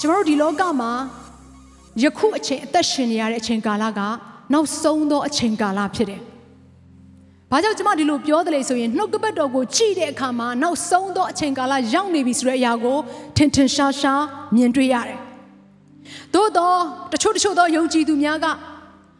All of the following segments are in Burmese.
ကျမတို့ဒီလောကမှာယခုအချိန်အသက်ရှင်နေရတဲ့အချိန်ကာလကနောက်ဆုံးသောအချိန်ကာလဖြစ်တယ်။ဘာကြောင့်ကျမဒီလိုပြောတယ်လဲဆိုရင်နှုတ်ကပတ်တော်ကိုကြည့်တဲ့အခါမှာနောက်ဆုံးသောအချိန်ကာလရောက်နေပြီဆိုတဲ့အရာကိုထင်ထင်ရှားရှားမြင်တွေ့ရတယ်။သို့တော့တချို့တချို့သောယုံကြည်သူများက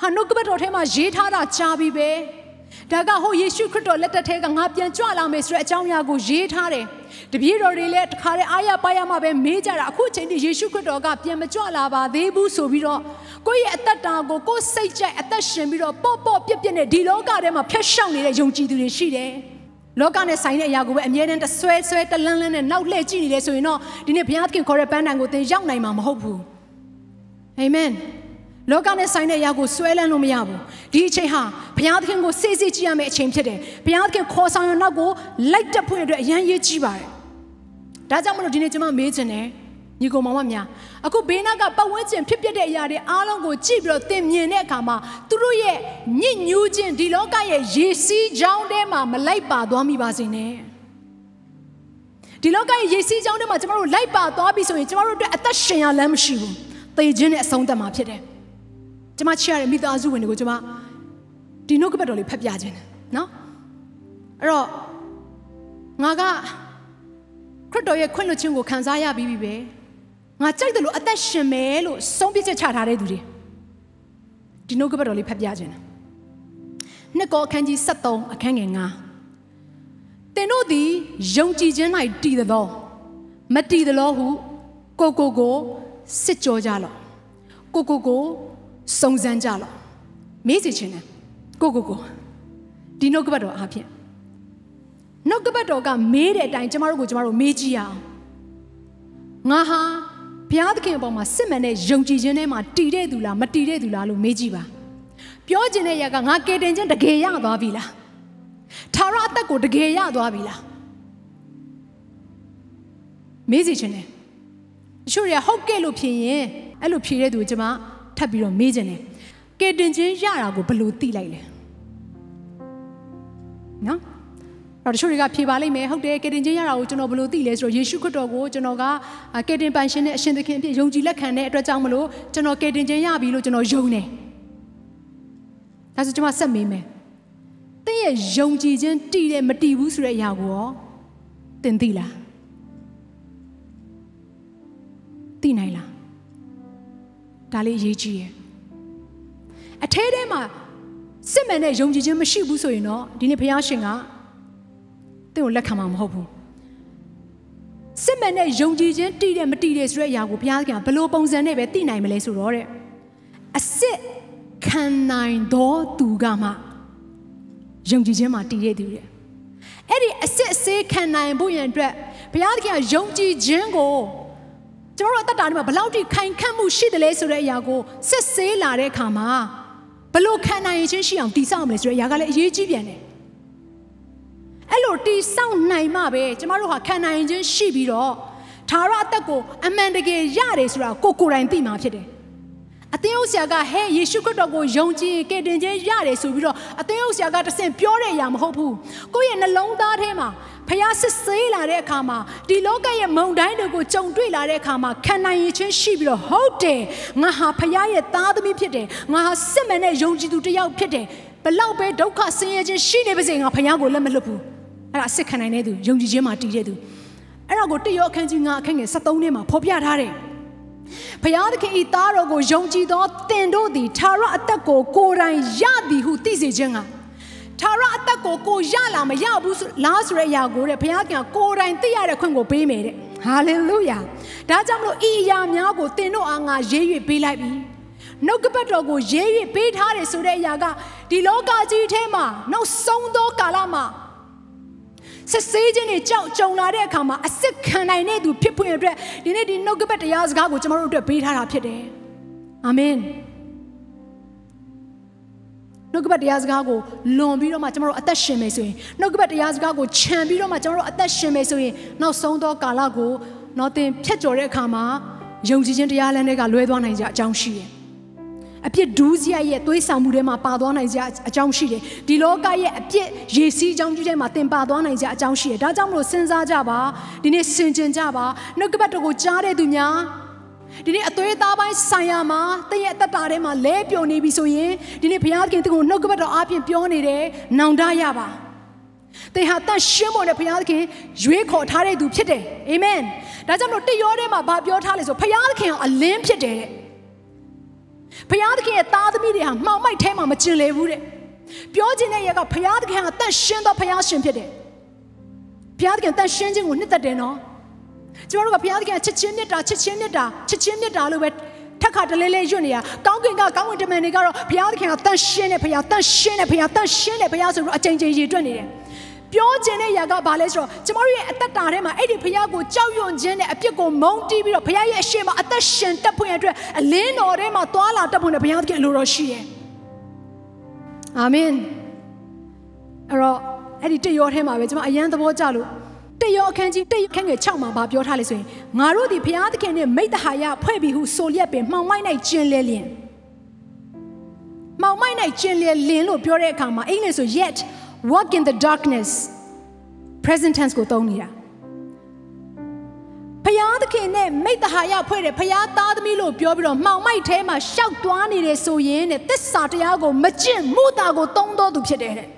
ဟာနှုတ်ကပတ်တော်ထဲမှာရေးထားတာကြားပြီပဲ။ ဒါကဟိုယေရှုခရစ်တော်လက်ထက်ထဲကငါပြန်ကြွလာမယ်ဆိုတဲ့အကြောင်းအရာကိုရေးထားတယ်။တပည့်တော်တွေလည်းတခါတည်းအားရပါရမှပဲမေးကြတာအခုအချိန်ထိယေရှုခရစ်တော်ကပြန်မကြွလာပါသေးဘူးဆိုပြီးတော့ကိုယ့်ရဲ့အသက်တာကိုကိုယ်စိတ်ကြိုက်အသက်ရှင်ပြီးတော့ပေါ့ပေါ့ပြက်ပြက်နဲ့ဒီလောကထဲမှာဖျက်ရှောင်နေတဲ့ယုံကြည်သူတွေရှိတယ်။လောကနဲ့ဆိုင်တဲ့အရာကိုပဲအမြဲတမ်းတဆွဲဆွဲတလန်းလန်းနဲ့နောက်လှည့်ကြည့်နေတယ်ဆိုရင်တော့ဒီနေ့ဘုရားသခင်ခေါ်တဲ့ပန်းတန်ကိုသင်ရောက်နိုင်မှာမဟုတ်ဘူး။အာမင်။ လောကနဲ့ဆိုင်တဲ့အရာကိုဆွဲလန်းလို့မရဘူးဒီအချိန်ဟာဘုရားသခင်ကိုစေ့စေ့ကြည့်ရမယ့်အချိန်ဖြစ်တယ်ဘုရားသခင်ခေါ်ဆောင်ရနောက်ကိုလိုက်တက်ဖို့အတွက်အရန်ရေးကြီးပါတယ်ဒါကြောင့်မလို့ဒီနေ့ကျွန်မမေးချင်တယ်ညီကောင်မောင်မများအခုဘေးနားကပတ်ဝန်းကျင်ဖြစ်ပျက်တဲ့အရာတွေအားလုံးကိုကြည့်ပြီးတော့သင်မြင်တဲ့အခါမှာသူတို့ရဲ့ညစ်ညူးခြင်းဒီလောကရဲ့ရေစီးကြောင်းထဲမှာမလိုက်ပါသွားမိပါစေနဲ့ဒီလောကရဲ့ရေစီးကြောင်းထဲမှာကျမတို့လိုက်ပါသွားပြီဆိုရင်ကျမတို့အတွက်အသက်ရှင်ရလမ်းမရှိဘူးသေခြင်းနဲ့အဆုံးသတ်မှာဖြစ်တယ် ကျမချစ်ရတဲ့မိသားစုဝင်တွေကိုကျမဒီနှုတ်ကပတ်တော်လေးဖတ်ပြခြင်းတယ်နော်အဲ့တော့ငါကခရစ်တော်ရဲ့ခွင့်လွှတ်ခြင်းကိုခံစားရပြီးပြီပဲငါကြိုက်တယ်လို့အသက်ရှင်မယ်လို့ဆုံးဖြတ်ချက်ချထားတဲ့သူတွေဒီနှုတ်ကပတ်တော်လေးဖတ်ပြခြင်းတယ်နှစ်ကောအခန်းကြီး73အခန်းငယ်9သင်တို့သည်ယုံကြည်ခြင်း၌တည်သောမတည်သလိုဟုကိုကိုကိုစစ်ကြောကြလော့ကိုကိုကို စုံစမ်းကြလော့မေးစီခြင်းတယ်ကိုကိုကိုဒီနှုတ်ကပတ်တော်အားဖြင့်နှုတ်ကပတ်တော်ကမေးတဲ့အတိုင်းကျမတို့ကိုကျမတို့မေးကြည့်ရအောင်ငါဟာဘုရားသခင်အပေါ်မှာစစ်မှန်တဲ့ယုံကြည်ခြင်းထဲမှာတည်တဲ့သူလားမတည်တဲ့သူလားလို့မေးကြည့်ပါပြောခြင်းတဲ့ရကငါကယ်တင်ခြင်းတကယ်ရသွားပြီလားထာဝရအသက်ကိုတကယ်ရသွားပြီလားမေးစီခြင်းတယ်တချို့တွေကဟုတ်ကဲ့လို့ဖြေရင်အဲ့လိုဖြေတဲ့သူကိုကျမ ထပ်ပြီးတော့မေးခြင်းတယ်ကယ်တင်ခြင်းရတာကိုဘယ်လိုသိလိုက်လဲနော်အဲ့တော့တချို့တွေကဖြေပါလိမ့်မယ်ဟုတ်တယ်ကယ်တင်ခြင်းရတာကိုကျွန်တော်ဘယ်လိုသိလဲဆိုတော့ယေရှုခရစ်တော်ကိုကျွန်တော်ကကယ်တင်ပိုင်ရှင်နဲ့အရှင်သခင်အဖြစ်ယုံကြည်လက်ခံတဲ့အတွက်ကြောင့်မလို့ကျွန်တော်ကယ်တင်ခြင်းရပြီလို့ကျွန်တော်ယုံတယ်ဒါဆိုကျွန်မဆက်မေးမယ်သင်ရဲ့ယုံကြည်ခြင်းတည်တယ်မတည်ဘူးဆိုတဲ့အရာကိုရောသင်သိလားသိနိုင်လား ဒါလေးအရေးကြီးရဲ့အထဲထဲမှာစစ်မှန်တဲ့ယုံကြည်ခြင်းမရှိဘူးဆိုရင်တော့ဒီနေ့ဘုရားရှင်ကသင်ကိုလက်ခံမှာမဟုတ်ဘူးစစ်မှန်တဲ့ယုံကြည်ခြင်းတည်တယ်မတည်တယ်ဆိုတဲ့အရာကိုဘုရားကဘယ်လိုပုံစံနဲ့ပဲသိနိုင်မလဲဆိုတော့တဲ့အစစ်ခံနိုင်သောသူကမှယုံကြည်ခြင်းမှာတည်တဲ့သူတဲ့အဲ့ဒီအစစ်အစေးခံနိုင်ဖို့ရန်အတွက်ဘုရားသခင်ကယုံကြည်ခြင်းကို ကျမတို့အသက်တာထဲမှာဘယ်လောက်ထိခိုင်ခန့်မှုရှိတယ်လဲဆိုတဲ့အရာကိုစစ်ဆေးလာတဲ့အခါမှာဘလို့ခံနိုင်ရင်ချင်းရှိအောင်တည်ဆောက်မလဲဆိုတဲ့အရာကလည်းအရေးကြီးပြန်တယ်အဲ့လိုတည်ဆောက်နိုင်မှပဲကျမတို့ဟာခံနိုင်ခြင်းရှိပြီးတော့သာရအသက်ကိုအမှန်တကယ်ရတယ်ဆိုတာကိုကိုယ်တိုင်သိမှာဖြစ်တယ်အသင်းဥဆရာကဟဲယေရှုခရစ်တော်ကိုယုံကြည်ကယ်တင်ခြင်းရတယ်ဆိုပြီးတော့အသင်းဥဆရာကတဆင့်ပြောတဲ့အရာမဟုတ်ဘူးကိုယ့်ရဲ့နှလုံးသားထဲမှာ ဖျားစစ်ဆေးလာတဲ့အခါမှာဒီလောကရဲ့မုန်တိုင်းတွေကိုကြုံတွေ့လာတဲ့အခါမှာခံနိုင်ရခြင်းရှိပြီးတော့ဟုတ်တယ်ငါဟာဖျားရဲ့သားသမီးဖြစ်တယ်ငါဟာစစ်မှန်တဲ့ယုံကြည်သူတစ်ယောက်ဖြစ်တယ်ဘလောက်ပဲဒုက္ခဆင်းရဲခြင်းရှိနေပါစေငါဖျားကိုလက်မလွတ်ဘူးအဲ့ဒါအစစ်ခံနိုင်တဲ့သူယုံကြည်ခြင်းမှာတည်တဲ့သူအဲ့ဒါကိုတရောအခန်းကြီး9အခန်းငယ်73ထဲမှာဖော်ပြထားတယ်ဖျားသခင်ဤသားတော်ကိုယုံကြည်သောသင်တို့သည်သာရအသက်ကိုကိုယ်တိုင်ရသည်ဟုသိစေခြင်းက သာရအသက်ကိုကိုရလာမရဘူးလားဆိုတဲ့အရာကိုတဲ့ဘုရားကကိုယ်တိုင်သိရတဲ့ခွင့်ကိုပေးမယ်တဲ့ဟာလေလုယာဒါကြောင့်မလို့ဤအရာများကိုသင်တို့အားငါရေး၍ပေးလိုက်ပြီနှုတ်ကပတ်တော်ကိုရေး၍ပေးထားတယ်ဆိုတဲ့အရာကဒီလောကကြီးထဲမှာနောက်ဆုံးသောကာလမှာဆက်ဆေးခြင်းတွေကြောက်ကြုံလာတဲ့အခါမှာအစ်စ်ခံနိုင်တဲ့သူဖြစ်ဖွင့်အတွက်ဒီနေ့ဒီနှုတ်ကပတ်တရားစကားကိုကျွန်တော်တို့အတွက်ပေးထားတာဖြစ်တယ်အာမင် နှုတ်ကပတ်တရားစကားကိုလွန်ပြီးတော့မှကျွန်တော်တို့အသက်ရှင်မယ်ဆိုရင်နှုတ်ကပတ်တရားစကားကိုခြံပြီးတော့မှကျွန်တော်တို့အသက်ရှင်မယ်ဆိုရင်နောက်ဆုံးသောကာလကိုတော့တင်ဖြတ်ကျော်တဲ့အခါမှာယုံကြည်ခြင်းတရားလမ်းတွေကလွဲသွားနိုင်ကြအကြောင်းရှိတယ်အပြစ်ဒူးစရိုက်ရဲ့သွေးဆောင်မှုထဲမှာပါသွားနိုင်ကြအကြောင်းရှိတယ်ဒီလောကရဲ့အပြစ်ရေစီးအကြောင်းကြီးထဲမှာတင်ပါသွားနိုင်ကြအကြောင်းရှိတယ်ဒါကြောင့်မလို့စဉ်းစားကြပါဒီနေ့ဆင်ခြင်ကြပါနှုတ်ကပတ်တော်ကိုကြားတဲ့သူများ ဒီနေ့အသွေးသားပိုင်းဆိုင်ရာမှာတည့်ရဲ့အသက်တာထဲမှာလဲပြုံနေပြီဆိုရင်ဒီနေ့ဘုရားသခင်တကိုနှုတ်ကပတ်တော်အပြင်ပြောနေတယ်နောင်တရပါသင်ဟာတန်ရှင်းဖို့နဲ့ဘုရားသခင်ရွေးခေါ်ထားတဲ့သူဖြစ်တယ်အာမင်ဒါကြောင့်မလို့တရောထဲမှာဗာပြောထားလဲဆိုဘုရားသခင်ကအလင်းဖြစ်တယ်တဲ့ဘုရားသခင်ရဲ့သားသမီးတွေဟာမှောင်မိုက်ထဲမှာမကျင်လေဘူးတဲ့ပြောခြင်းတဲ့ရကဘုရားသခင်ကတန်ရှင်းသောဘုရားရှင်ဖြစ်တယ်ဘုရားသခင်တန်ရှင်းခြင်းကိုနှစ်သက်တယ်နော် ကျမတို့ကဘုရားသခင်ချစ်ချင်းမြတ်တာချစ်ချင်းမြတ်တာချစ်ချင်းမြတ်တာလို့ပဲထက်ခါတလဲလဲရွတ်နေတာကောင်းကင်ကကောင်းကင်တမန်တွေကတော့ဘုရားသခင်ကတန်ရှင်းတဲ့ဘုရားတန်ရှင်းတဲ့ဘုရားတန်ရှင်းတဲ့ဘုရားဆိုပြီးအကြိမ်ကြိမ်ရည်တွက်နေတယ်ပြောခြင်းတဲ့ຢာကဘာလဲဆိုတော့ကျမတို့ရဲ့အသက်တာထဲမှာအဲ့ဒီဘုရားကိုကြောက်ရွံ့ခြင်းနဲ့အပြစ်ကိုမုန်းတီးပြီးတော့ဘုရားရဲ့အရှိန်မှာအသက်ရှင်တက်ဖွင့်ရအတွက်အလင်းတော်ထဲမှာသွာလာတက်ဖွင့်တဲ့ဘုရားသခင်အလိုတော်ရှိတယ်။အာမင်။အဲ့တော့အဲ့ဒီတရောထဲမှာပဲကျမအရန်သဘောကျလို့ တရောအခန်းကြီးတခန်းငယ်6မှာဗာပြောထားလေဆိုရင်ငါတို့ဒီဘုရားသခင်နဲ့မိတ္တဟာယဖွဲ့ပြီးဟုဆိုလျက်ပင်မှောင်မိုက်၌ကျင်လဲလျင်မှောင်မိုက်၌ကျင်လဲလင်လို့ပြောတဲ့အခါမှာအင်္ဂလိပ်ဆို yet walk in the darkness present tense ကိုသုံးနေတာဖယားသခင်နဲ့မိတ္တဟာယဖွဲ့တဲ့ဖယားသားသမီးလို့ပြောပြီးတော့မှောင်မိုက်ထဲမှာရှောက်သွားနေတယ်ဆိုရင်တဲ့သစ္စာတရားကိုမကျင့်မှုတာကိုသုံးတော်သူဖြစ်တယ်တဲ့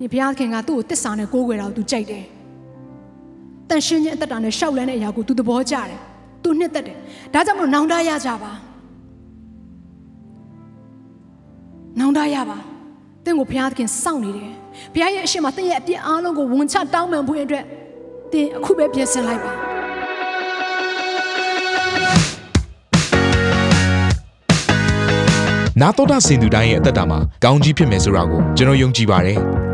ဒီဘုရားသခင်ကသူ့ကိုသစ္စာနဲ့ကိုးကွယ်တာကိုသူကြိုက်တယ်တန်ရှင်းခြင်းအသက်တာနဲ့ရှောက်လန်းတဲ့အရာကိုသူသဘောကျတယ်သူနှစ်သက်တယ်ဒါကြောင့်မလို့နောင်တရကြပါနောင်တရပါတင့်ကိုဘုရားသခင်စောင့်နေတယ်ဘုရားရဲ့အရှင်မတင့်ရဲ့အပြစ်အားလုံးကိုဝန်ချတောင်းပန်ဖို့အတွက်တင်အခုပဲပြင်ဆင်လိုက်ပါနာတော်တာစင်သူတိုင်းရဲ့အသက်တာမှာကောင်းကြီးဖြစ်မယ်ဆိုတာကိုကျွန်တော်ယုံကြည်ပါတယ်။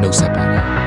နှုတ်ဆက်ပါတယ်